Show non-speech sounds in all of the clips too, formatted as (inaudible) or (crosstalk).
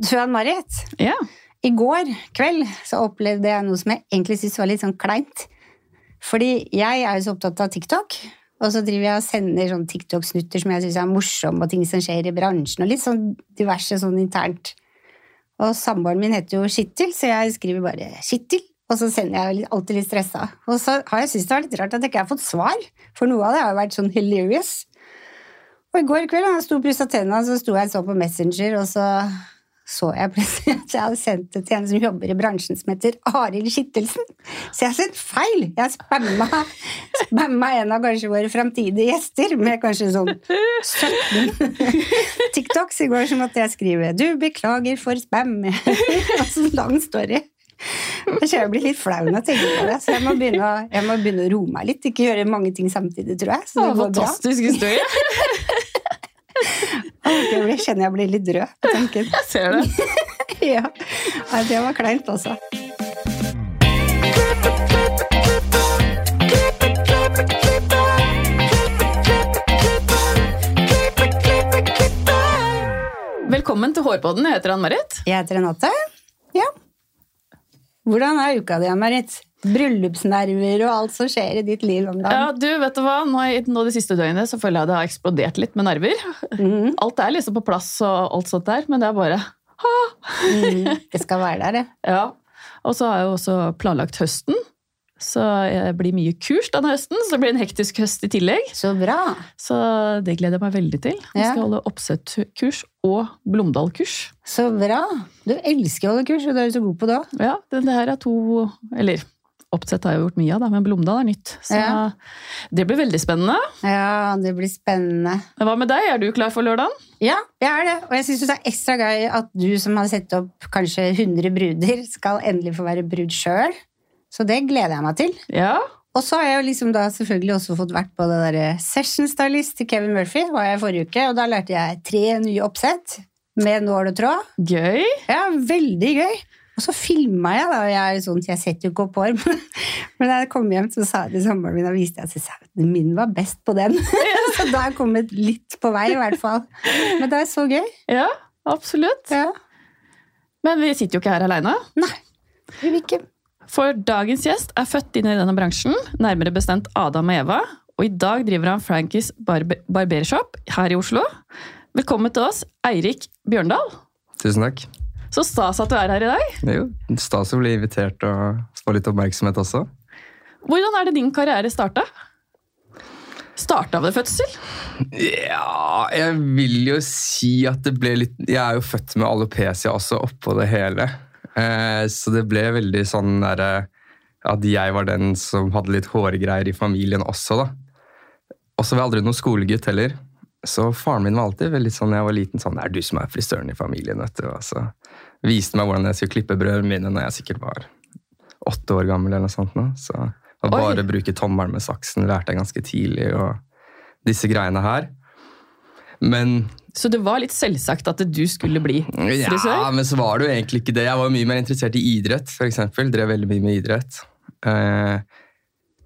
Du, Ann-Marit. Ja. I går kveld så opplevde jeg noe som jeg egentlig syntes var litt sånn kleint. Fordi jeg er jo så opptatt av TikTok, og så driver jeg og sender sånn TikTok-snutter som jeg syns er morsomme, og ting som skjer i bransjen, og litt sånn diverse sånn internt. Og samboeren min heter jo Skittel, så jeg skriver bare Skittel. Og så sender jeg alltid litt stressa. Og så har jeg syntes det var litt rart at jeg ikke har fått svar, for noe av det har jo vært sånn hilarious. Og i går kveld da jeg sto og pussa tenna, så sto jeg og så på Messenger, og så så jeg plutselig at jeg hadde sendt det til en som jobber i bransjen som heter Arild Skittelsen. Så jeg har sendt feil! Jeg spamma, spamma en av kanskje våre framtidige gjester med kanskje sånn 17 TikToks. I går så måtte jeg skrive 'Du, beklager for spam'. (laughs) Og så lang story. Kjenner jeg blir litt flau når jeg tenker på det, så jeg må begynne jeg må begynne å roe meg litt. Ikke gjøre mange ting samtidig, tror jeg. Så det Å, går bra. fantastisk historie. Jeg kjenner jeg blir litt rød på tanken. Jeg ser det. (laughs) Ja, det var kleint, altså. Velkommen til Hårpodden. Jeg heter Ann-Marit. Jeg heter Renate. Ja. Hvordan er uka di, Marit? Bryllupsnerver og alt som skjer i ditt liv om dagen. Ja, du, vet du hva? Nå, nå De siste døgnene så føler jeg det har eksplodert litt med nerver. Mm. (laughs) Alt er liksom på plass og alt sånt der, men det er bare Mhm. (laughs) Det skal være der, det. Ja. Og så har jeg jo også planlagt høsten. Så det blir mye kurs denne høsten, så det blir en hektisk høst i tillegg. Så bra. Så det gleder jeg meg veldig til. Jeg Ja. skal holde oppsettkurs og Blomdal-kurs. Så bra. Du elsker å holde kurs, og du er jo så god på det òg. Ja, det, det her er to Eller oppsett har jeg jo gjort mye av, da, men Blomdal er nytt. Så Ja. det blir veldig spennende. Ja, det blir spennende. Hva med deg? Er du klar for lørdagen? Ja, jeg er det. Og jeg syns det er ekstra gøy at du som har sett opp kanskje 100 bruder, skal endelig få være brud sjøl. Så det gleder jeg meg til. Ja. Og så har jeg jo liksom da selvfølgelig også fått vært på det der session stylist til Kevin Murphy, var jeg forrige uke, og da lærte jeg tre nye oppsett med nål og tråd. Gøy. Ja, veldig gøy. Og så filma jeg, da, og jeg er jo sånn, jeg setter jo ikke opp hår, (laughs) men, men da jeg kom hjem, så sa jeg til samboeren min, og viste jeg at min var best på den. (laughs) så da har jeg kommet litt på vei, i hvert fall. Men det er så gøy. Ja, absolutt. Ja. Men vi sitter jo ikke her aleine. Nei, Vi vil ikke. For dagens gjest er født inn i denne bransjen, nærmere bestemt Adam og Eva. Og i dag driver han Frankies barbe barbershop her i Oslo. Velkommen til oss, Eirik Bjørndal. Tusen takk. Så stas at du er her i dag. Det er jo stas å bli invitert og få litt oppmerksomhet også. Hvordan er det din karriere starta? Starta ved fødsel? Ja, jeg vil jo si at det ble litt Jeg er jo født med alopecia også oppå det hele. Eh, så det ble veldig sånn derre At jeg var den som hadde litt hårgreier i familien også, da. Og så var jeg aldri noen skolegutt heller. Så faren min var alltid veldig sånn, jeg var liten sånn, det er du som er frisøren i familien, vet du. Og så viste meg hvordan jeg skulle klippe brødene mine når jeg sikkert var åtte år gammel eller noe sånt. Nå. Så å Oi. bare bruke tommelen med saksen lærte jeg ganske tidlig, og disse greiene her. Men Så det var litt selvsagt at du skulle bli ja, men så var det jo egentlig ikke det. Jeg var mye mer interessert i idrett, eksempel. Drev veldig mye med idrett. Eh,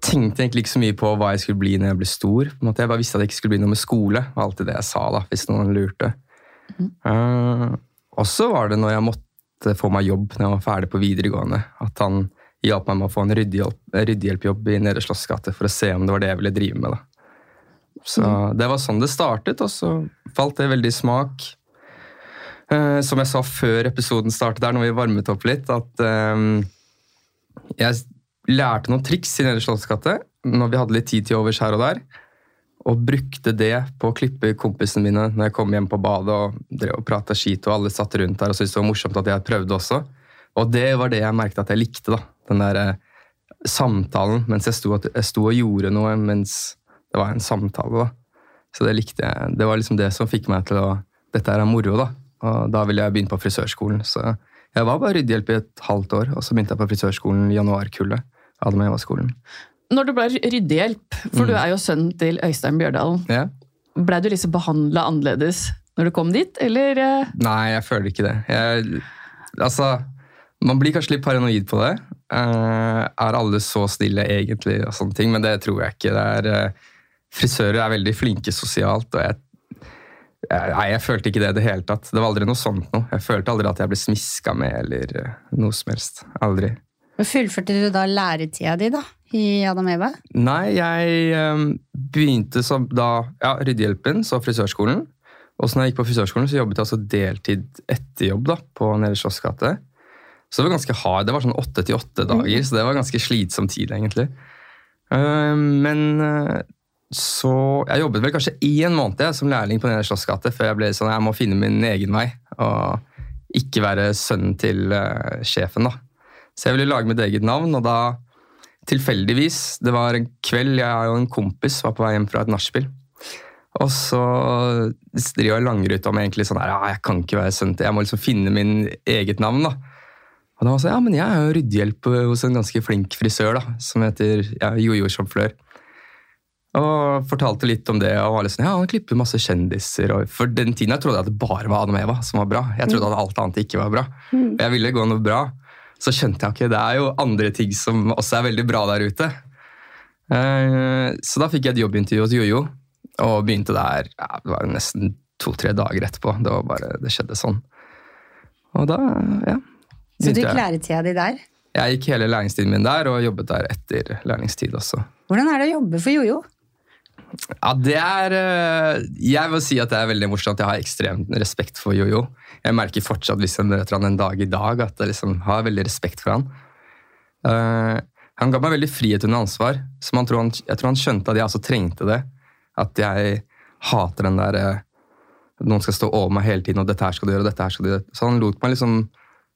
tenkte egentlig ikke så mye på hva jeg skulle bli når jeg ble stor. Jeg bare visste at det ikke skulle bli noe med skole. var alltid det jeg sa, da, hvis noen lurte. Eh, og så var det når jeg måtte få meg jobb når jeg var ferdig på videregående, at han hjalp meg med å få en ryddehjelpjobb i Nedre Slottsgate for å se om det var det jeg ville drive med. da. Så det var sånn det startet, og så falt det veldig i smak. Eh, som jeg sa før episoden startet, der, når vi varmet opp litt, at eh, jeg lærte noen triks i Nedre Slottsgate når vi hadde litt tid til overs her og der. Og brukte det på å klippe kompisene mine når jeg kom hjem på badet og drev og prata skit, og alle satt rundt der og syntes det var morsomt at jeg prøvde også. Og det var det jeg merket at jeg likte. da. Den der eh, samtalen mens jeg sto, jeg sto og gjorde noe mens det var en samtale. da. Så det likte jeg. Det var liksom det som fikk meg til å Dette er moro, da. Og da ville jeg begynne på frisørskolen. Så jeg var bare ryddehjelp i et halvt år, og så begynte jeg på frisørskolen i januarkullet. Adam og Eva-skolen. Når du ble ryddehjelp, for du er jo sønnen til Øystein Bjørdalen, Ja. blei du liksom behandla annerledes når du kom dit, eller? eh? Nei, jeg føler ikke det. Jeg, altså, man blir kanskje litt paranoid på det. Uh, er alle så stille egentlig, og sånne ting, men det tror jeg ikke. Det er, uh, frisører er veldig flinke sosialt, og jeg, Jeg- Nei, jeg følte ikke det i det hele tatt. Det var aldri noe sånt noe. Jeg følte aldri at jeg ble smiska med eller uh, noe som helst. Aldri. Men Fullførte du da læretida di da, i Adam Eva? Nei, jeg eh, begynte som da ja, Ryddehjelpen, så frisørskolen. Og så når jeg gikk på frisørskolen, så jobbet jeg altså deltid etter jobb da, på Nede Slotts gate. Så det var ganske hard. Det var sånn åtte til åtte dager, så det var ganske slitsom tid, egentlig. Eh, men eh, så Jeg jobbet vel kanskje én måned jeg, som lærling på Nede Slotts gate før jeg ble sånn jeg må finne min egen vei. Og ikke være sønnen til eh, sjefen, da. Så jeg ville lage mitt eget navn, og da tilfeldigvis Det var en kveld jeg og en kompis var på vei hjem fra et nachspiel. Og så driver jeg ut om egentlig sånn her, ja, jeg kan ikke være sønnen til Jeg må liksom finne min eget navn, da. Og da var jeg sånn, ja, men jeg er jo ryddehjelp hos en ganske flink frisør da, som heter ja, Jojo Sjomflør. Og fortalte litt om det, og var litt sånn, ja, han klipper masse kjendiser. Og for den tiden jeg trodde jeg at det bare var Adam og Eva som var bra. Jeg trodde at alt annet ikke var bra. Og jeg ville gå noe bra. Så skjønte jeg ikke, det er jo andre ting som også er veldig bra der ute. Eh, Så da fikk jeg et jobbintervju hos Jojo, og begynte der ja, det var nesten to-tre dager etterpå. Det, var bare, det skjedde sånn. Og da, ja. Så du gikk læretida di der. Jeg gikk hele læringstiden min der, og jobbet der etter læringstid også. Hvordan er det å jobbe for Jojo? Ja, det er eh, Jeg vil si at det er veldig morsomt. Jeg har ekstremt respekt for Jojo. Jeg merker fortsatt hvis jeg møter han en dag i dag, at jeg liksom har veldig respekt for han. Uh, han ga meg veldig frihet under ansvar. Som tror han, jeg tror han skjønte at jeg også trengte det. At jeg hater den der at Noen skal stå over meg hele tiden, og dette her skal du gjøre, og dette her skal du gjøre. Så han lot meg liksom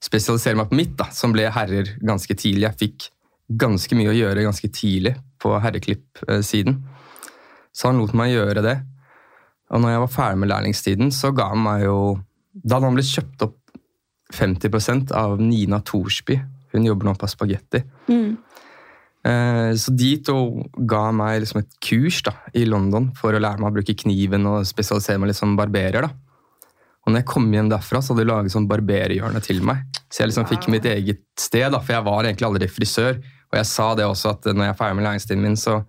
spesialisere meg på mitt, da, som ble herrer ganske tidlig. Jeg fikk ganske mye å gjøre ganske tidlig på herreklipp-siden. Så han lot meg gjøre det. Og når jeg var ferdig med lærlingstiden, så ga han meg jo Da hadde han blitt kjøpt opp 50% av Nina Thorsby. Hun jobber nå på Spagetti. Mm. Så de to ga meg liksom et kurs da, i London for å lære meg å bruke kniven og spesialisere meg litt som barberer. da. Og når jeg kom hjem derfra, så hadde de laget sånn barberhjørne til meg. Så jeg liksom fikk mitt eget sted, da, for jeg var egentlig aldri frisør. Og jeg sa det også, at når jeg er ferdig med læringstiden min, så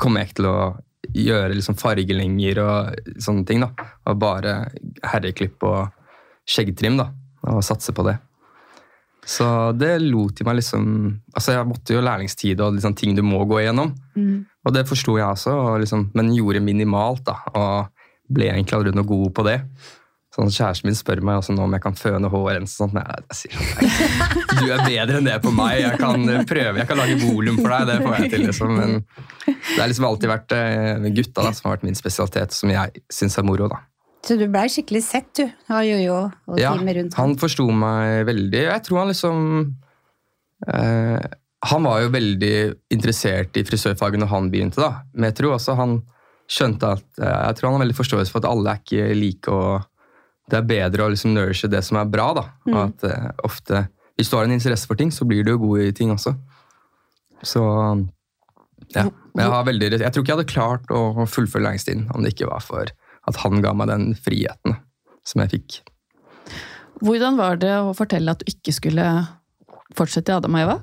kommer jeg ikke til å gjøre liksom fargelenger og sånne ting. da. Og bare herreklipp og skjeggtrim, da. Og satse på det. Så det lot de meg liksom Altså, jeg måtte jo lærlingstid og liksom ting du må gå igjennom. Og det forsto jeg også, og liksom, men gjorde minimalt, da. Og ble egentlig aldri noe god på det. Sånn, Kjæresten min spør meg også nå om jeg kan føne hår. og sånt. Nei, jeg sier sånn, nei, du er bedre enn det på meg. Jeg kan prøve, jeg kan lage volum for deg. Det får jeg til, liksom. Men det har liksom alltid vært eh, gutta da, som har vært min spesialitet, som jeg syns er moro. da. Så du blei skikkelig sett, du, av Jojo og Ja, teamet rundt han forsto meg veldig. Jeg tror han liksom eh, Han var jo veldig interessert i frisørfaget når han begynte, da. Men jeg tror også han skjønte at eh, Jeg tror han har veldig forståelse for at alle er ikke like, og det er bedre å liksom nourishe det som er bra, da. Og at uh, ofte Hvis du har en interesse for ting, så blir du jo god i ting også. Så ja. Jeg, har veldig, jeg tror ikke jeg hadde klart å fullføre læringstiden om det ikke var for at han ga meg den friheten som jeg fikk. Hvordan var det å fortelle at du ikke skulle fortsette i Adam og Eva?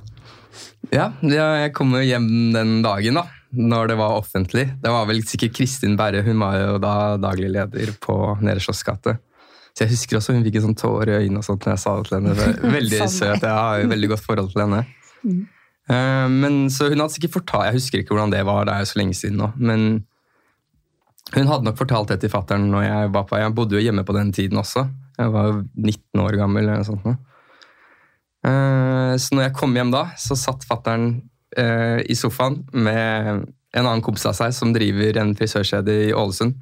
Ja, jeg kom jo hjem den dagen, da. Når det var offentlig. Det var vel sikkert Kristin Berre, hun var jo da daglig leder på Nede Slotts gate. Så jeg husker også hun fikk en sånn tåre i øynene og sånt når jeg sa det til henne. (laughs) Veldig søt. Jeg har jo veldig godt forhold til henne. Eh, Men så hun hadde sikkert fortalt Jeg husker ikke hvordan det var, det er jo så lenge siden nå. Men hun hadde nok fortalt det til fattern når jeg var på Jeg bodde jo hjemme på den tiden også. Jeg var jo 19 år gammel eller noe sånt. Eh, Så når jeg kom hjem da, så satt fattern eh, i sofaen med en annen kompis av seg som driver en frisørkjede i Ålesund.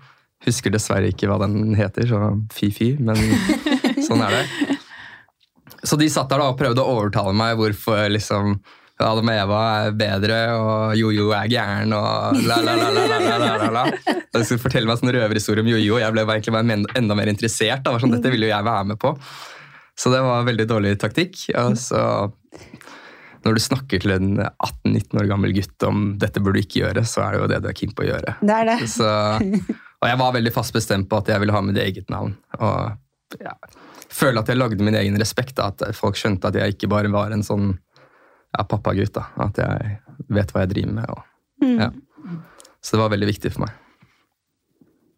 Husker dessverre ikke hva den heter, så fy-fy, men (laughs) sånn er det. Så de satt der da og prøvde å overtale meg hvorfor liksom Adam og Eva er bedre, og jojo er gæren, og la, la, la, la, la, la, la, la. Og de skulle fortelle meg sånne røverhistorier om jojo. og Jeg ble egentlig bare enda mer interessert. Da. Sånn, Dette ville jo jeg være med på. Så det var en veldig dårlig taktikk. Og så når du snakker til en 18-19 år gammel gutt om dette burde du ikke gjøre, så er det jo det du er keen på å gjøre. Det er det. Så (laughs) og jeg var veldig fast bestemt på at jeg ville ha mitt eget navn. Og ja, føle at jeg lagde min egen respekt. Da, at folk skjønte at jeg ikke bare var en sånn ja, pappagutt. da, At jeg vet hva jeg driver med. Og, ja. Så det var veldig viktig for meg.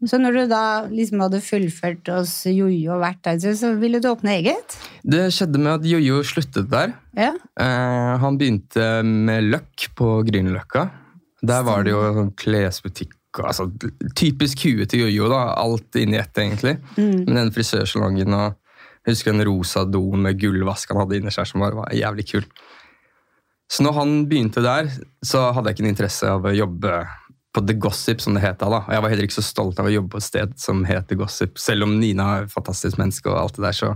Så når du da liksom hadde fullført hos Jojo og vært der, så- så ville du åpne eget? Det skjedde med at Jojo sluttet der. Ja. Eh, han begynte med Løkk på Grünerløkka. Der var det jo sånn klesbutikk. Altså, typisk huet til Jojo. da, Alt inni ett, egentlig. Mm. Men den frisørsalongen og jeg husker en rosa doen med gullvask han hadde inni seg, som var, var jævlig kul. Så når han begynte der, så hadde jeg ikke en interesse av å jobbe på The Gossip, som det het da. Og jeg var heller ikke så stolt av å jobbe på et sted som het The Gossip, selv om Nina er et fantastisk menneske og alt det der, så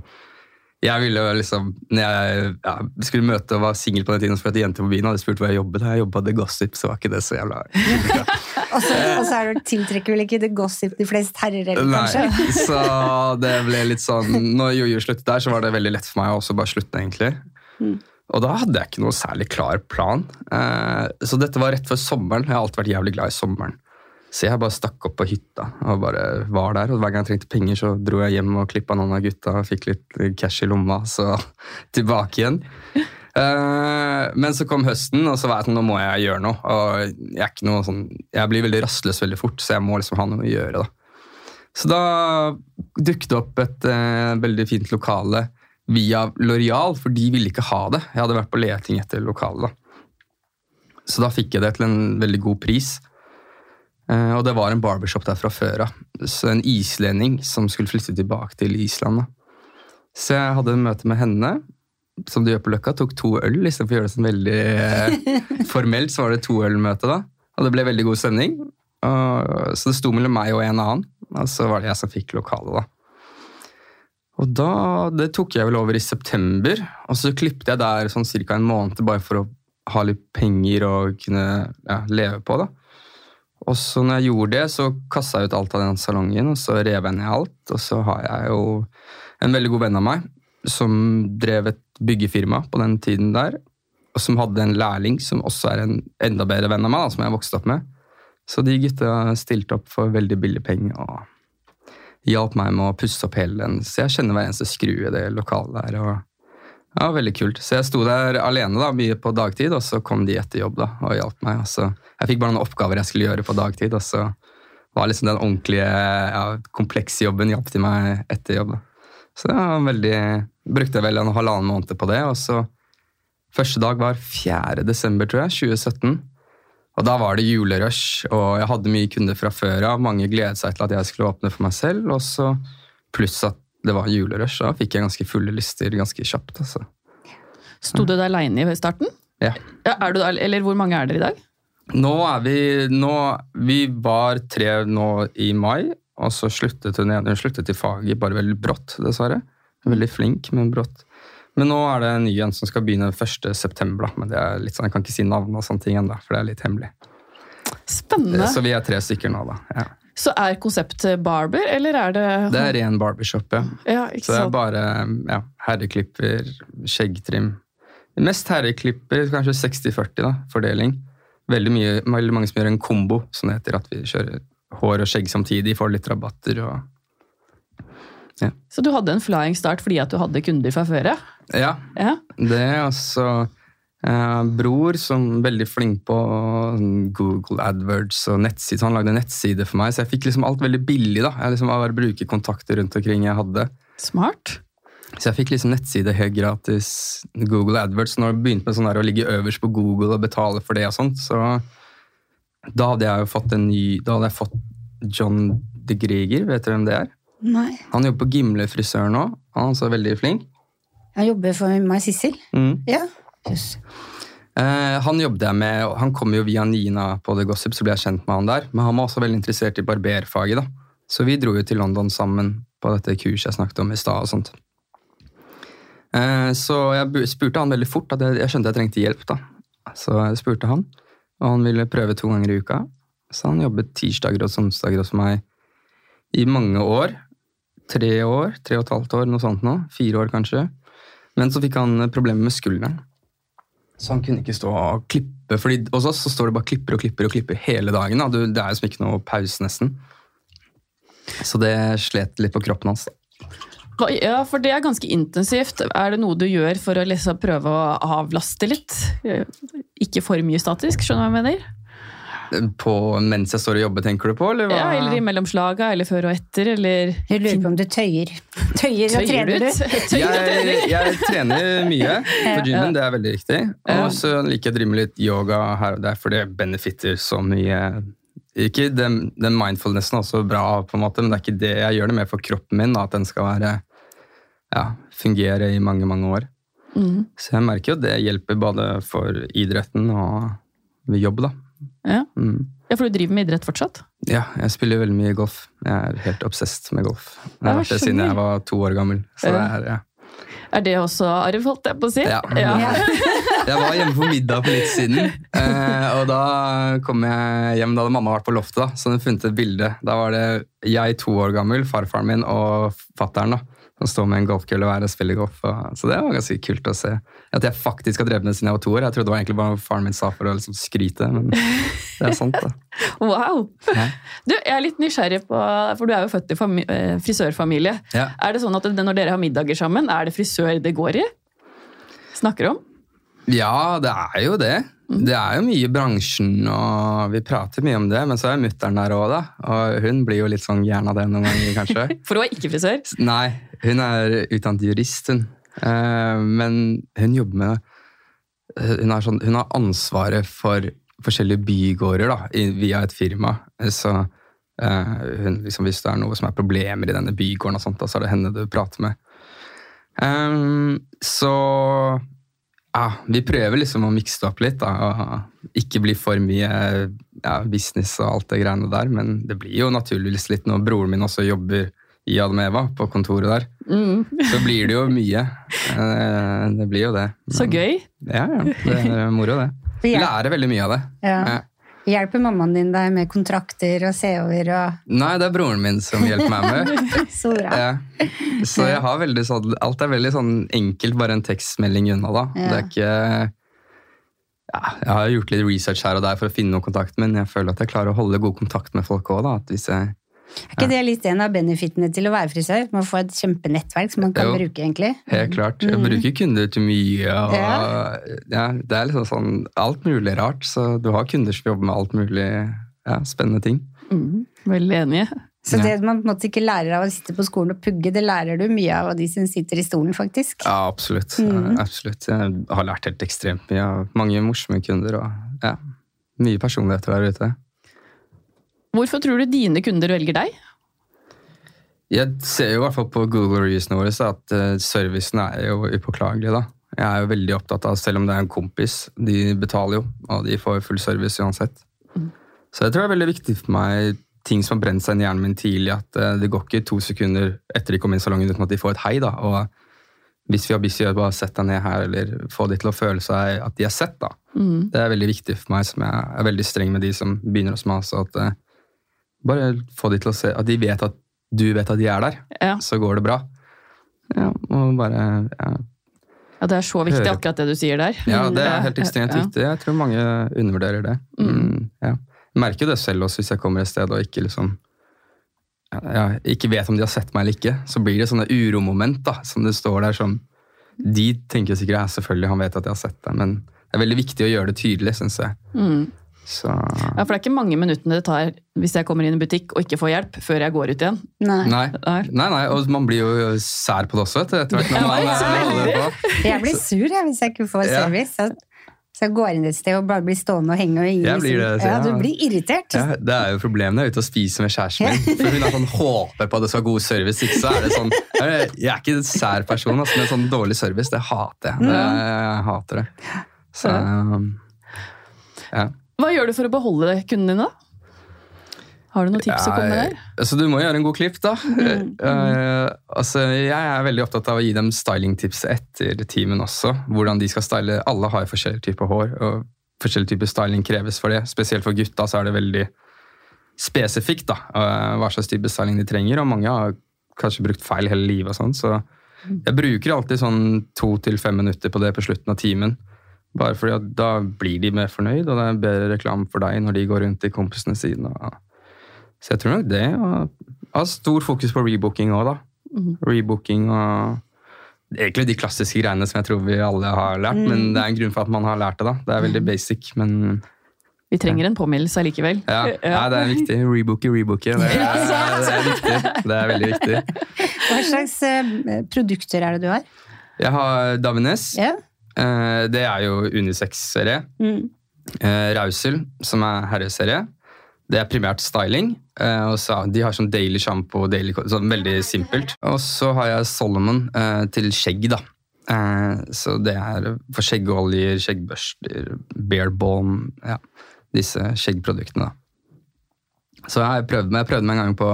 jeg ville jo liksom, når jeg ja, skulle møte og var singel på den tiden, og så jenter på byen hadde spurt hvor jeg jobbet, jeg jobbet The Gossip, så var ikke det så jævla (laughs) Og så, og så er du tiltrekker vel ikke The gossip de fleste herrer heller, kanskje? Nei, (laughs) så det ble litt sånn Når Jojo sluttet der, så var det veldig lett for meg å også bare slutte, egentlig. Mm. Og da hadde jeg ikke noe særlig klar plan. Eh, så dette var rett før sommeren. Jeg har alltid vært jævlig glad i sommeren. Så jeg bare stakk opp på hytta og bare var der. Og hver gang jeg trengte penger, så dro jeg hjem og klippa noen av gutta og fikk litt cash i lomma, så (laughs) tilbake igjen. Eh, men så kom høsten, og så var jeg sånn, nå må jeg gjøre noe. Og jeg, noe sånn, jeg blir veldig rastløs veldig fort, så jeg må liksom ha noe å gjøre. da. Så da dukket det opp et eh, veldig fint lokale via Loreal, for de ville ikke ha det. Jeg hadde vært på leting etter lokale. da. Så da fikk jeg det til en veldig god pris. Eh, og det var en barbershop der fra før av. Så en islending som skulle flytte tilbake til Island. da. Så jeg hadde en møte med henne, som du gjør på Løkka. Tok to øl istedenfor å gjøre det sånn veldig eh, (laughs) formelt. Så var det to øl-møte da. Og det ble veldig god stemning. Og, så det sto mellom meg og en annen, og så var det jeg som fikk lokalet, da. Og da, Det tok jeg vel over i september, og så klippet jeg der sånn ca. en måned bare for å ha litt penger og kunne ja, leve på. da. Og så når jeg gjorde det, så kasta jeg ut alt av den salongen, og så rev jeg ned alt. Og så har jeg jo en veldig god venn av meg som drev et byggefirma på den tiden der, og som hadde en lærling som også er en enda bedre venn av meg, da, som jeg vokste opp med. Så de gutta stilte opp for veldig billig penger og hjalp meg med å pusse opp hele den. Så jeg kjenner hver eneste skrue i det lokalet der. og ja, Veldig kult. Så jeg sto der alene da, mye på dagtid, og så kom de etter jobb da, og hjalp meg. Og så, jeg fikk bare noen oppgaver jeg skulle gjøre på dagtid, og så var liksom den ordentlige, ja, komplekse jobben hjalp til meg etter jobb. Så det var veldig, brukte jeg vel en halvannen måned på det, og så første dag var 4. desember, tror jeg, 2017. Og da var det julerush, og jeg hadde mye kunder fra før av. Mange gledet seg til at jeg skulle åpne for meg selv, og så pluss at det var julerush. Da fikk jeg ganske fulle lister ganske kjapt. altså. Sto du der aleine i starten? Ja. Ja, er du, der- eller hvor mange er dere i dag? Nå er vi nå, Vi var tre nå i mai, og så sluttet hun igjen. Hun sluttet i faget bare veldig brått, dessverre. Veldig flink, men brått. Men nå er det en ny en som skal begynne 1. september. Men det er litt sånn, jeg kan ikke si navn og sånne ting ennå, for det er litt hemmelig. Spennende. Så vi er tre stykker nå, da. Ja. Så er konseptet barber, eller er det Det er ren barbershop, ja. Ja, Så det er bare ja, herreklipper, skjeggtrim. Mest herreklipper, kanskje 60-40 da, fordeling. Veldig, mye, veldig mange som gjør en kombo, som det heter. At vi kjører hår og skjegg samtidig, får litt rabatter og Så du hadde en flying start fordi at du hadde kunder fra før, ja? Ja, ja? det er altså eh, bror som er veldig flink på sånn Google AdWords og nettsider. Han lagde en nettside for meg, så jeg fikk liksom alt veldig billig. da. Jeg liksom bare bruke kontakter rundt omkring jeg hadde. Smart. Så jeg fikk liksom nettside helt gratis. Google AdWords. Når jeg begynte med sånn der å ligge øverst på Google og betale for det, og sånt, så da hadde jeg jo fått en ny Da hadde jeg fått John de Greger, vet du hvem det er? Nei. Han jobber på Gimle frisør nå. Han er også veldig flink. Han jobber for meg Sissel. Mm. Ja. Yes. Eh, han jobbet jeg med, han kom jo via Nina på The Gossip, så ble jeg kjent med han der. Men han var også veldig interessert i barberfaget, da. Så vi dro jo til London sammen på dette kurset jeg snakket om i stad. og sånt. Eh, så jeg spurte han veldig fort, at jeg, skjønte jeg trengte hjelp. da. Så jeg spurte han, og han ville prøve to ganger i uka. Så han jobbet tirsdager og onsdager hos meg i mange år. Tre år, tre og et halvt år, noe sånt nå. Fire år kanskje. Men så fikk han problemer med skulderen. Så han kunne ikke stå og klippe, fordi hos oss så står det bare klipper og klipper og klipper hele dagen. Da. Det er jo som ikke noe pause, nesten. Så det slet litt på kroppen hans. Ja, for det er ganske intensivt. Er det noe du gjør for å liksom prøve å avlaste litt? Ikke for mye statisk, skjønner du hva jeg mener? På mens jeg står og jobber, tenker du på? Eller, hva? Ja, eller i mellomslaga, eller før og etter, eller Jeg lurer på om du tøyer. Tøyer, og Tøyer trener du? du? (laughs) jeg, jeg trener mye på gymmen, det er veldig riktig. Og så liker jeg å drive med litt yoga her og der, for det benefitter så mye. Ikke den, den mindfulnessen er også bra, på en måte, men det er ikke det jeg gjør det mer for kroppen min. At den skal være, ja, fungere i mange, mange år. Mm. Så jeg merker jo det hjelper både for idretten og ved jobb, da. Ja. Mm. ja, for du driver med idrett fortsatt? Ja, jeg spiller veldig mye golf. Jeg er helt obsessed med golf. Jeg har vært det siden jeg var to år gammel. Så det er, ja. Er det også arv, holdt jeg på å si? Ja. ja. (laughs) Jeg var hjemme på middag for litt siden, eh, og da kom jeg hjem. Da hadde mamma vært på loftet, da, så hun funnet et bilde. Da var det jeg to år gammel, farfaren min og fattern som står med en golfkølle hver og spiller golf. Og, så det var ganske kult å se. At jeg faktisk har drevet med det siden jeg var to år. Jeg trodde det var egentlig bare faren min sa for å liksom skryte, men det er sant, da. (laughs) Wow! Ja. Du, jeg er litt nysgjerrig på, for du er jo født i eh, frisørfamilie. Ja. Er det sånn at når dere har middager sammen, er det frisør det går i? Snakker om? Ja, det er jo det. Det er jo mye i bransjen, og vi prater mye om det. Men så er mutter'n der òg, da. Og hun blir jo litt sånn gæren av det noen ganger, kanskje. (laughs) For hun er ikke frisør. Nei, hun er utdannet jurist, hun. Eh, men hun jobber med hun sånn, hun har ansvaret for forskjellige bygårder da, via et firma. Så eh, hun, liksom, hvis det er noe som er problemer i denne bygården, og sånt, da, så er det henne du prater med. Ehm, så ja, vi prøver liksom å mikse det opp litt. Da, og ikke bli for mye ja, business og alt det greiene der. Men det blir jo naturligvis litt når broren min også jobber i Admeva, på kontoret der. Mm. Så blir det jo mye. Eh, Det blir jo det. Så gøy. Ja, ja. Det er moro, det. Vi Lærer veldig mye av det. Ja. Ja. Hjelper mammaen din deg med kontrakter og se over og Nei, det er broren min som hjelper meg med. (laughs) Så bra. Ja. Så jeg har veldig sånn, alt er veldig sånn enkelt, bare en tekstmelding unna. da. Ja. Det er ikke... Ja, jeg har gjort litt research her og der for å finne noe kontakt, men jeg føler at jeg klarer å holde god kontakt med folk òg. Hvis jeg Er ikke det litt en av benefitene til å være frisør? Man får et kjempenettverk som man kan Jo. bruke, egentlig. Helt klart. Jeg bruker kunder til mye. Og, Ja. ja. det er liksom sånn alt mulig rart. Så du har kunder som jobber med alt mulig ja, spennende ting. Mm. Veldig enig. Så Ja. det man på en måte ikke lærer av å sitte på skolen og pugge, det lærer du mye av av de som sitter i stolen, faktisk. Ja, absolutt. Mm. Absolutt. Jeg har lært helt ekstremt mye av mange morsomme kunder. og ja, Mye personligheter der ute. Hvorfor tror du dine kunder velger deg? Jeg ser jo i hvert fall på Google reviewsene våre at eh, servicen er jo upåklagelig. da. Jeg er jo veldig opptatt av, selv om det er en kompis, de betaler jo, og de får full service uansett. Så jeg tror det er veldig viktig for meg, ting som har brent seg inn i hjernen min tidlig, at eh, det går ikke to sekunder etter de kommer inn i salongen uten at de får et hei. da, og hvis vi har busy, bare sett deg ned her, eller få de til å føle seg at de er sett. da. Mm. Det er veldig viktig for meg, som jeg er veldig streng med de som begynner meg. Så at eh, bare få de til å se At de vet at du vet at de er der, Ja. så går det bra. Ja, og bare ja. ja, det er så viktig, Hører. akkurat det du sier der. ja, det Mm. er helt ekstremt viktig. Jeg tror mange undervurderer det. Mm, ja. Jeg merker jo det selv også hvis jeg kommer et sted og ikke liksom ja, ja, ikke vet om de har sett meg eller ikke. Så blir det sånne uromoment da, som det står der som De tenker sikkert ja, selvfølgelig han vet at jeg har sett deg, men det er veldig viktig å gjøre det tydelig, syns jeg. Mm. Så Ja, for det er ikke mange minuttene det tar hvis jeg kommer inn i butikk og ikke får hjelp, før jeg går ut igjen. Nei. Nei. Nei. Nei, og man blir jo sær på det også etter hvert. Ja, man ja, eh. Jeg blir sur jeg, hvis jeg ikke får service. Så, så jeg går inn et sted og bare blir stående og henge. Og ingen Jeg blir det, så ja, ja. du blir irritert. Ja, det er jo problemet når jeg er ute og spiser med kjæresten min. For hun er sånn, håper på at det skal være god service. Ikke så er det sånn, (laughs) Jeg er ikke en sær person, altså, men sånn dårlig service, det hater jeg. Det, jeg hater det. Så, um, ja. Hva gjør du for å beholde kundene dine, da? Har du noen tips å komme med der? Altså, du må gjøre en god klipp, da. Eh, altså, jeg er veldig opptatt av å gi dem stylingtips etter timen også. Hvordan de skal style. Alle har forskjellige typer hår, og forskjellig type styling kreves for det. Spesielt for gutta så er det veldig spesifikt da, uh, hva slags type styling de trenger. Og mange har kanskje brukt feil hele livet og sånn, så jeg bruker alltid sånn to til fem minutter på det på slutten av timen. Bare fordi at da blir de mer fornøyd, og det er bedre reklame for deg når de går rundt i kompisene sine. og så jeg tror nok det. Og ha stor fokus på rebooking òg, da. Rebooking og Egentlig de klassiske greiene som jeg tror vi alle har lært, men det er en grunn for at man har lært det. da. Det er veldig basic, men Vi trenger en påminnelse allikevel. Ja, (laughs) ja. det er viktig. Rebooke, rebooke. Det, er- (laughs) det er viktig. Det er veldig viktig. Hva slags eh, produkter er det du har? Jeg har Davines. Ja. Eh, Det er jo unisex-serie. Mm. Eh, Rausel, som er herreserie. Det er primært styling. Eh, og de har sånn daily shampoo, daily, sånn veldig simpelt. Og så har jeg Solomon eh, til skjegg, da. Eh, så det er for skjeggoljer, skjeggbørster, bear balm, ja, disse skjeggproduktene. da. Så jeg prøvde meg, jeg prøvde meg en gang på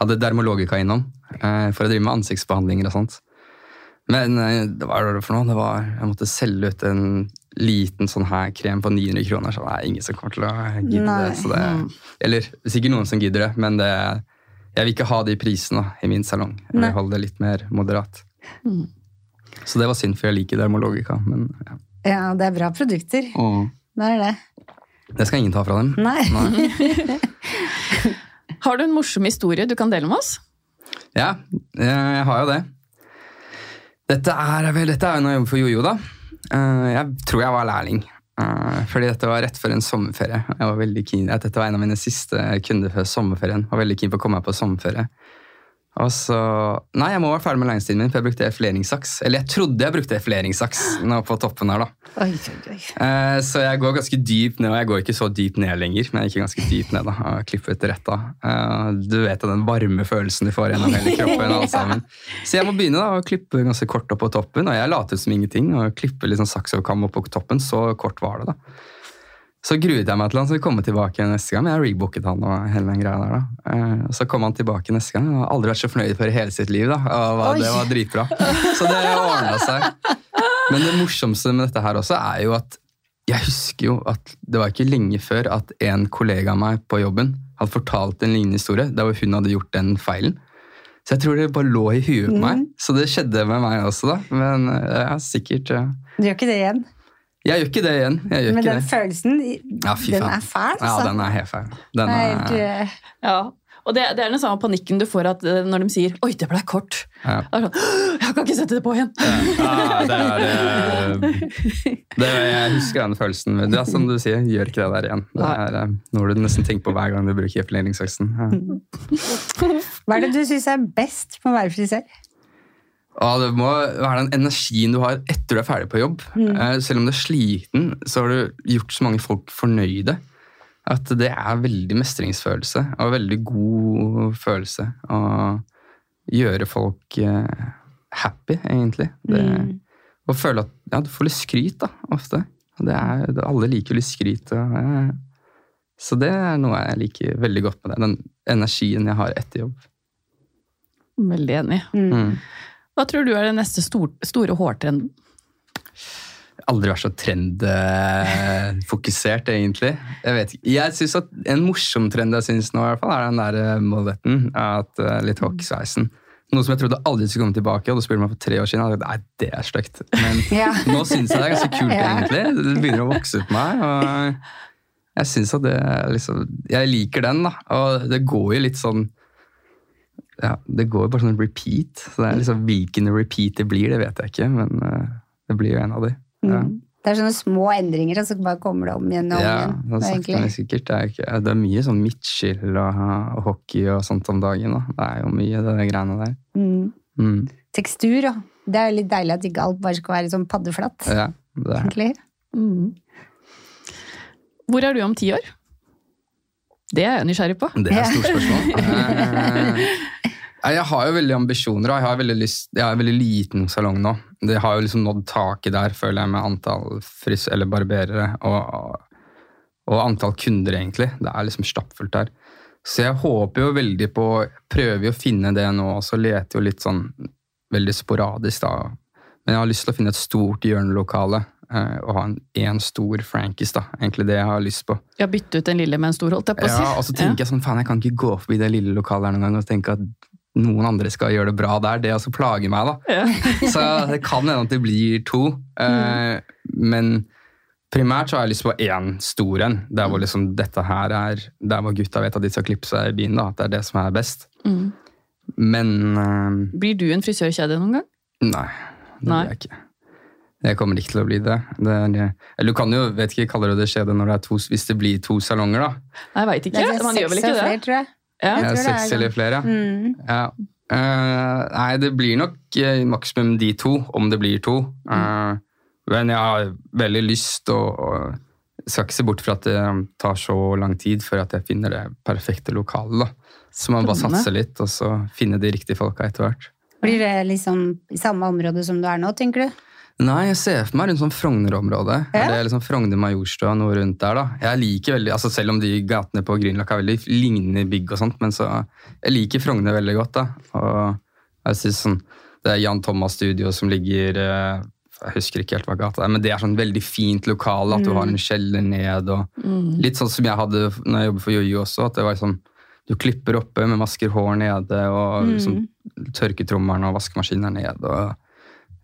Hadde dermologika innom eh, for å drive med ansiktsbehandlinger og sånt. Men eh, det var hva var det for noe? Det var, jeg måtte selge ut en liten sånn her krem på 900 kroner, så det er ingen som kommer til å gidde Nei. det. Så det eller sikkert noen som gidder det, men det, jeg vil ikke ha de prisene i min salong. Jeg vil holde det litt mer moderat. Mm. Så det var synd, for jeg liker Dermalogica. Men ja. ja, det er bra produkter. Det er det. det skal ingen ta fra dem. Nei. Nei. (laughs) Har du en morsom historie du kan dele med oss? Ja, jeg har jo det. Dette er vel, dette er når jeg jobber for Jojo, da. Eh, Jeg tror jeg var lærling. Eh, Fordi dette var rett før en sommerferie. Jeg var veldig keen, Dette var en av mine siste kunder før sommerferien. Jeg var veldig keen på å komme meg på sommerferie. Og så, Nei, jeg må være ferdig med læringstiden min, for jeg brukte effuleringssaks. Eller jeg trodde jeg brukte effuleringssaks nå på toppen her, da. Oi, oi, oi. Eh, Så jeg går ganske dypt ned, og jeg går ikke så dypt ned lenger, men jeg gikk ganske dypt ned da, og klippet rett av. Eh, Du vet den varme følelsen du får gjennom hele kroppen. (laughs) alle sammen. Så jeg må begynne da, å klippe ganske kort opp på toppen, og jeg later som ingenting, og klippe litt sånn saks og kam opp på toppen, så kort var det da. Så gruet jeg meg til han skulle komme tilbake neste gang, men jeg rebooket han og hele den greia der da. Eh, så kom han tilbake neste gang, og har aldri vært så fornøyd for i hele sitt liv da, og det var dritbra. Så det ordna seg. Men det morsomste med dette her også er jo at jeg husker jo at det var ikke lenge før at en kollega av meg på jobben hadde fortalt en lignende historie, der hun hadde gjort den feilen. Så jeg tror det bare lå i huet på meg. Så det skjedde med meg også, da. Men eh, ja, sikkert ja. Du gjør ikke det igjen. Jeg gjør ikke det igjen. Jeg gjør Men ikke den det. følelsen, Ja, fy den er fæl, Ja, altså. den er helt feil. Den er helt, er, Ja. Og det, det er den samme panikken du får at, eh, når de sier 'oi, det ble kort'. ja. Det er sånn, jeg kan ikke sette det på igjen! Ja, det er eh, det, Jeg husker den følelsen. Det er som du sier, gjør ikke det der igjen. Det er eh, noe du nesten tenker på hver gang du bruker epileringssaksen. Ja. Hva er det du syns er best med å være frisør? Ja, det må være den energien du har etter du er ferdig på jobb. Mm. Selv om du er sliten, så har du gjort så mange folk fornøyde. At det er veldig mestringsfølelse og veldig god følelse å gjøre folk eh, happy, egentlig. Det, Og føle at ja, du får litt skryt, da, ofte. Det er, alle liker litt skryt. Og, ja. så det er noe jeg liker veldig godt med det. Den energien jeg har etter jobb. Veldig enig. Mm. Hva tror du er den neste stor, store hårtrenden? aldri vært så trendfokusert, egentlig. Jeg vet ikke. Jeg synes at En morsom trend jeg synes nå, i hvert fall, er den der eh, molletten. At, eh, litt hockeysveisen. Noe som jeg trodde aldri skulle komme tilbake. og du spurte meg for tre år siden, og jeg tenkte, nei, det er stygt. Men (laughs) Ja. nå syns jeg det er ganske kult, (laughs) Ja. egentlig. Det begynner å vokse på meg. og Jeg synes at det liksom Jeg liker den, da. Og det går jo litt sånn ja, Det går jo bare sånn repeat. Så det er liksom Hvilken repeat det blir, det vet jeg ikke, men eh, det blir jo en av de. Ja. Mm. Det er sånne små endringer, og så bare kommer det om igjen og om Ja, igjen. det er, egentlig. sikkert. Det er, ikke, det er mye sånn midtskill og, og hockey og sånt om dagen. Da. Det er jo mye det der greiene der. Mm. Mm. Tekstur, da. det er jo litt deilig at ikke alt bare skal være sånn paddeflatt. Ja, det er. egentlig. Hvor er du om ti år? Det er jeg nysgjerrig på. Det er et stort spørsmål. (laughs) Eh, jeg har jo veldig ambisjoner, jeg har veldig lyst Jeg har veldig liten salong nå. Det har jo liksom nådd taket der, føler jeg, med antall fris eller barberere og, og antall kunder, egentlig. Det er liksom stappfullt der. Så jeg håper jo veldig på Prøver jo å finne det nå, og så leter jo litt sånn veldig sporadisk, da. Men jeg har lyst til å finne et stort hjørnelokale eh, og ha en, en stor Frankis, da. Egentlig det jeg har lyst på. Ja, Bytte ut en lille med en stor, holdt jeg på å si. Ja, og så tenker jeg sånn, faen, jeg kan ikke gå forbi det lille lokalet her noen gang og tenke at noen andre skal gjøre det bra der. Det også plager meg, da. Ja. (laughs) Så det kan hende at det blir to. eh, Men primært så har jeg lyst på én stor en. Der hvor liksom dette her er Der hvor gutta vet at de skal klippe seg i byen. da, At det er det som er best. Mm. Men eh, Blir du en frisørkjede noen gang? nei. Det blir jeg ikke. Det kommer ikke til å bli det. det er, eller du kan jo, vet ikke, kaller du det skjede når det er to, hvis det blir to salonger, da? Jeg veit ikke. Det er Man gjør vel ikke det? flere, tror jeg. Ja. Jeg Ja, tror det er seks eller flere, ja. Mm. ja. Uh, nei, det blir nok uh, maksimum de to, om det blir to. Eh, men jeg har veldig lyst og, og skal ikke se bort fra at det tar så lang tid før at jeg finner det perfekte lokalet. da. Så man bare satser litt, og så finne de riktige folka etter hvert. Blir det liksom i samme område som du er nå, tenker du? Nei, jeg ser for meg rundt sånn Frogner-området. Ja. Er det liksom Frogner Majorstua noe rundt der, da? Jeg liker veldig, altså Selv om de gatene på Grünerløkka er veldig lignende bygg og sånt, men så Jeg liker Frogner veldig godt, da. Og jeg synes sånn Det er Jan Thomas Studio som ligger eh, Jeg husker ikke helt hva gata er, men det er sånn veldig fint lokale. At du har en kjeller ned og Mm. Litt sånn som jeg hadde når jeg jobbet for Jojo også. at det var sånn Du klipper oppe med masker hår nede, og Mm. liksom, tørketrommelen og vaskemaskinen er nede. og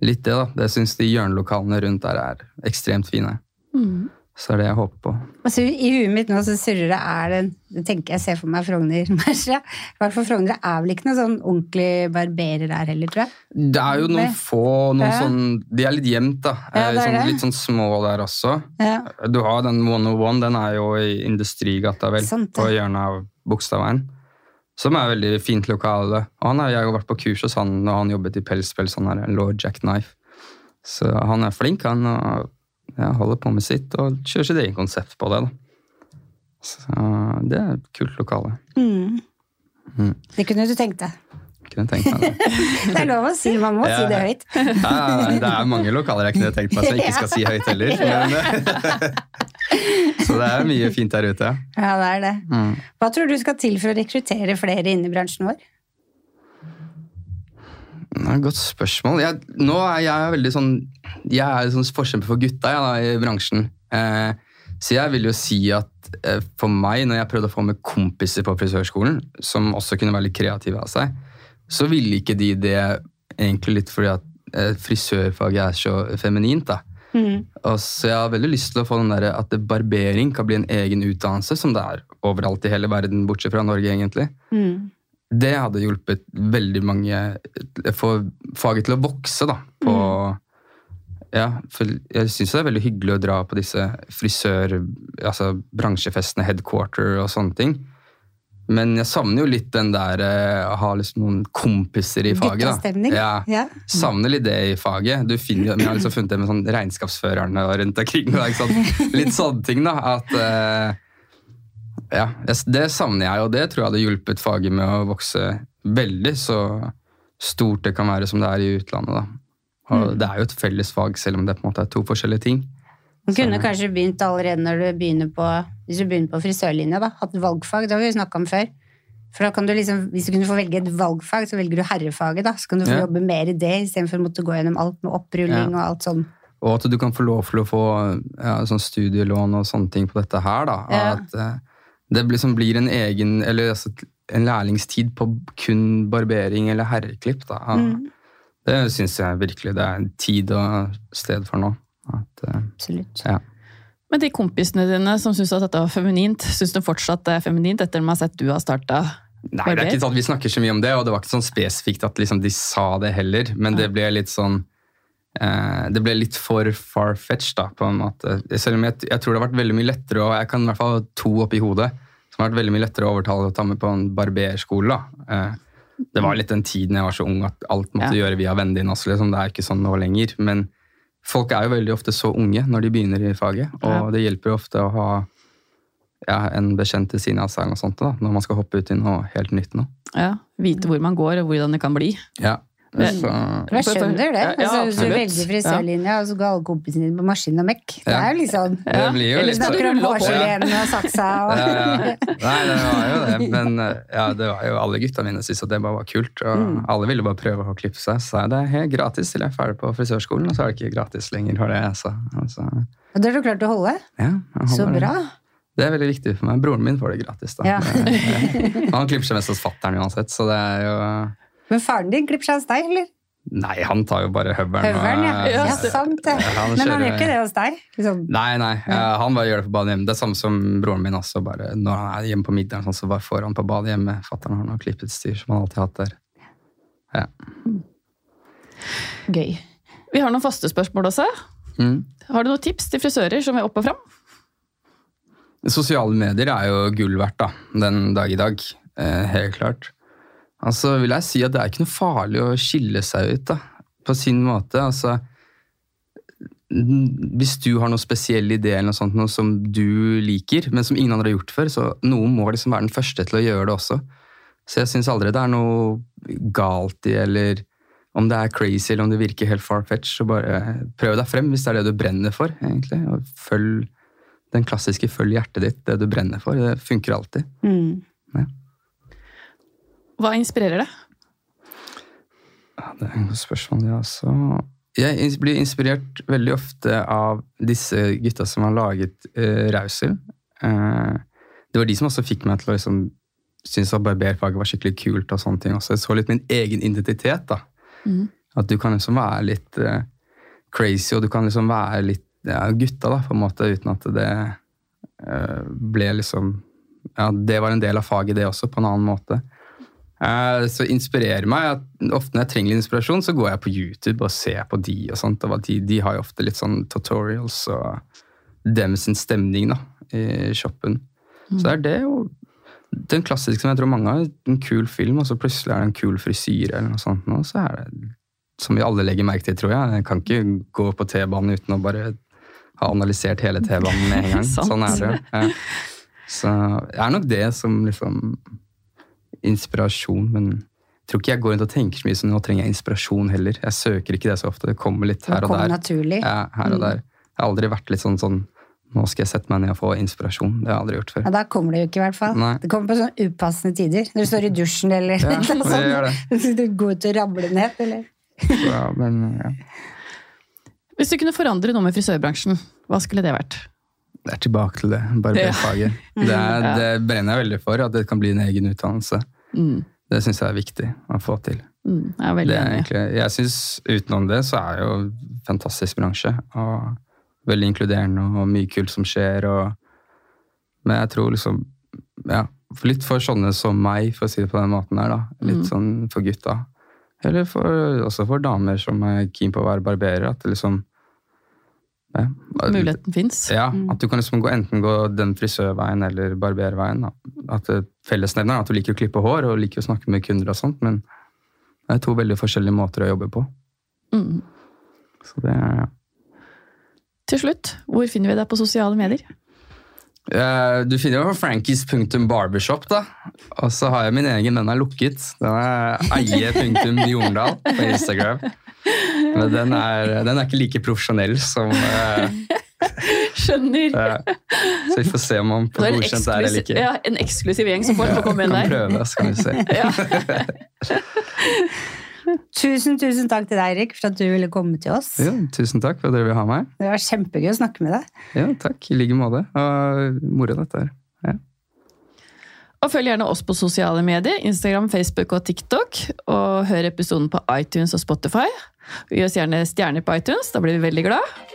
Litt det, da. Det syns de hjørnelokalene rundt der er ekstremt fine. Mm. Så det er det jeg håper på. Altså, I huet mitt nå så surrer det er det det tenker jeg ser for meg Frogner. (laughs) I hvert fall Frogner er vel ikke noen sånn ordentlig barberer der heller, tror jeg. Det er jo noen få noen Ja. sånn, De er litt gjemt, da. Ja, Eh, sånn, litt sånn små der også. Ja. Du har den 101, den er jo i Industrigata, vel. Sant. På hjørnet av Bogstadveien. Som er veldig fint lokale. Og han har jeg har vært på kurs hos han når han jobbet i Pelspels, han er Lord Jack Knife. Så han er flink, han. og ja, holder på med sitt og kjører sitt eget konsept på det. da. Så det er et kult lokale. Mm. Mm. Det kunne du tenkt deg. Kunne tenkt meg det. (laughs) Det er lov å si, man må Ja. si det høyt. Ja, det er mange lokaler jeg kunne tenkt meg som jeg ikke skal si høyt heller. (laughs) Men, så det er mye fint der ute. Ja, det er det. Mm. Hva tror du skal til for å rekruttere flere inn i bransjen vår? Det er et godt spørsmål. Jeg, nå er jeg veldig sånn Jeg er sånn forkjemper for gutta jeg, da, i bransjen. Eh, så jeg vil jo si at eh, for meg, når jeg prøvde å få med kompiser på frisørskolen, som også kunne være litt kreative av seg, så ville ikke de det egentlig litt fordi at eh, frisørfaget er så feminint. da. Mm. Og så jeg har veldig lyst til å få den der, at barbering kan bli en egen utdannelse, som det er overalt i hele verden, bortsett fra Norge, egentlig. Mm. Det hadde hjulpet veldig mange Få faget til å vokse, da. På, ja, for jeg syns det er veldig hyggelig å dra på disse frisør... Altså bransjefestene, headquarter og sånne ting. Men jeg savner jo litt den der eh, å ha liksom noen kompiser i faget. da. Ja, Ja. savner litt det i faget. Du finner, jeg har liksom funnet det med sånn regnskapsførerne og rundt omkring. Litt sånne ting, da. At eh, Ja, det, det savner jeg, og det tror jeg hadde hjulpet faget med å vokse veldig så stort det kan være som det er i utlandet. da. Og Det er jo et felles fag, selv om det på en måte er to forskjellige ting. Du kunne kanskje begynt allerede når du begynner på, hvis du begynner på frisørlinja, da. Hatt valgfag, det har vi jo snakka om før. For da kan du liksom, Hvis du kunne få velge et valgfag, så velger du herrefaget. da, Så kan du få Ja. jobbe mer i det, istedenfor å måtte gå gjennom alt med opprulling og alt sånn. Og at du kan få lov til å få ja, sånn studielån og sånne ting på dette her. da. Ja. At eh, det liksom blir en egen, eller altså, en lærlingstid på kun barbering eller herreklipp. da. Mm. Det syns jeg virkelig det er en tid og sted for nå. At, uh, Absolutt. ja. Men de kompisene dine som syns at dette var feminint, syns du fortsatt det er feminint etter at de har sett du har starta? Nei, det er ikke sånn at vi snakker så mye om det, og det var ikke sånn spesifikt at liksom de sa det heller, men det ble litt sånn eh, Det ble litt for far-fetched, da, på en måte. Selv om jeg, jeg tror det har vært veldig mye lettere, og jeg kan i hvert fall ha to oppi hodet, som har vært veldig mye lettere å overtale å ta med på en barberskole. da. Eh, det var litt den tiden jeg var så ung at alt måtte Ja. gjøre via vennene dine også, liksom. Det er ikke sånn nå lenger. Men folk er jo veldig ofte så unge når de begynner i faget, og Ja. det hjelper ofte å ha ja, en bekjent til siden av seg sånt, da, når man skal hoppe ut i noe helt nytt nå. Ja, Vite hvor man går og hvordan det kan bli. Ja. Men- Så, Jeg skjønner det. Ja, ja, altså, hvis du velger frisørlinja, og så går alle kompisene dine på maskin og mekk. Det er jo liksom det blir jo Eller litt Snakker om rulle opp og saksa (laughs) og. Nei, det var jo det. Men eh, ja, det var jo alle gutta mine syntes at det bare var kult. Og Mm. alle ville bare prøve å klippe seg. Så det er helt gratis til jeg er ferdig på frisørskolen, og så er det ikke gratis lenger. Har det jeg sa. Og det har du klart å holde. ja, Så holder det. Det er veldig viktig for meg. Broren min får det gratis. da. Ja. (laughs) Han klipper seg mest hos fatter'n uansett, så det er jo Men faren din klipper seg hos deg, eller? Nei, han tar jo bare høveren. og- Høveren, ja. Ja, Ja, sant det. Han Men han gjør ikke det hos deg? Liksom. Nei, nei. han bare gjør det på badet hjemme. Det er samme som broren min også. bare Når han er hjemme på middagen, sånn, så bare får han på badet hjemme. Fatter'n har noe klippet styr som han alltid har hatt der. Gøy. Vi har noen faste spørsmål også. Mm. Har du noen tips til frisører som vil opp og fram? Sosiale medier er jo gull verdt da, den dag i dag. Eh, helt klart. Altså vil jeg si at det er ikke noe farlig å skille seg ut da, på sin måte. Altså, hvis du har noe spesiell idé eller noe sånt, noe som du liker, men som ingen andre har gjort før, så noen må liksom være den første til å gjøre det også. Så jeg syns aldri det er noe galt i, eller om det er crazy eller om det virker helt far-fetched, så bare prøv deg frem hvis det er det du brenner for, egentlig. Og følg den klassiske følg hjertet ditt, det du brenner for. Det funker alltid. Mm. Hva inspirerer deg? Ja, det er et godt spørsmål, det også. Jeg blir inspirert veldig ofte av disse gutta som har laget uh, Rausel. Uh, det var de som også fikk meg til å liksom, synes at barberfaget var skikkelig kult. og sånne ting også. Jeg så litt min egen identitet. da. Mm. At du kan liksom være litt uh, crazy, og du kan liksom være litt ja, gutta, da, på en måte, uten at det ble liksom Ja, det var en del av faget, det også, på en annen måte. Eh, så inspirerer meg at ofte når jeg trenger litt inspirasjon, så går jeg på YouTube og ser på de og sånt. og de, de har jo ofte litt sånn tutorials og dem sin stemning da, i shoppen. Så det er det jo den klassiske som jeg tror mange har, en kul film, og så plutselig er det en kul frisyre eller noe sånt, nå, så er det som vi alle legger merke til, tror jeg. Jeg kan ikke gå på T-banen uten å bare ha analysert hele T-banen med en gang. (laughs) Sånn er det. Ja. (laughs) Så det er nok det som liksom inspirasjon, men jeg tror ikke jeg går rundt og tenker så mye som nå trenger jeg inspirasjon heller. Jeg søker ikke det så ofte. Det kommer litt her og der. naturlig. Ja, her og Mm. der. Jeg har aldri vært litt sånn sånn Nå skal jeg sette meg ned og få inspirasjon. Det har jeg aldri gjort før. Ja, da kommer det jo ikke, i hvert fall. Nei. Det kommer på sånne upassende tider. Når du står i dusjen eller Ja, (laughs) noe det gjør det. (laughs) sånt. Du går ut og rabler ned, eller? Ja, men ja. Hvis du kunne forandre noe med frisørbransjen, hva skulle det vært? Det er tilbake til det. Barberfaget. (laughs) Det, er- det brenner jeg veldig for, at det kan bli en egen utdannelse. Mm. Det syns jeg er viktig å få til. Mm, jeg er veldig enig. egentlig, jeg synes Utenom det så er det jo en fantastisk bransje. og Veldig inkluderende og mye kult som skjer. Og, men jeg tror liksom ja, Litt for sånne som meg, for å si det på den måten her. da. Litt Mm. sånn for gutta. Eller for, også for damer som er keen på å være barberer. At det liksom ja, Muligheten fins. Ja, Mm. at du kan liksom gå, enten gå den frisørveien eller barberveien. Da. At det fellesnevner er at du liker å klippe hår og liker å snakke med kunder og sånt, men det er to veldig forskjellige måter å jobbe på. Mm. Så det ja. Til slutt, hvor finner vi deg på sosiale medier? Uh, Du finner jo på frankies.barbershop, da. Og så har jeg min egen, den er lukket. Den er eie.jordal på Instagram. Men den er, den er ikke like profesjonell som eh, Skjønner! Ja. Så vi får se om man Du får er en godkjent det her eller ikke. ja, en eksklusiv gjeng som får ja, komme inn Kan der. prøve, så kan vi se. (laughs) Ja. (laughs) Tusen, tusen takk til deg, Erik, for at du ville komme til oss. Ja, tusen takk for at dere vil ha meg. Det var kjempegøy å snakke med deg. Ja, takk. I like måte. Og moro, dette her. Ja. Og følg gjerne oss på sosiale medier, Instagram, Facebook og TikTok. Og hør episoden på iTunes og Spotify. Gi oss gjerne stjerner på iTunes, da blir vi veldig glad.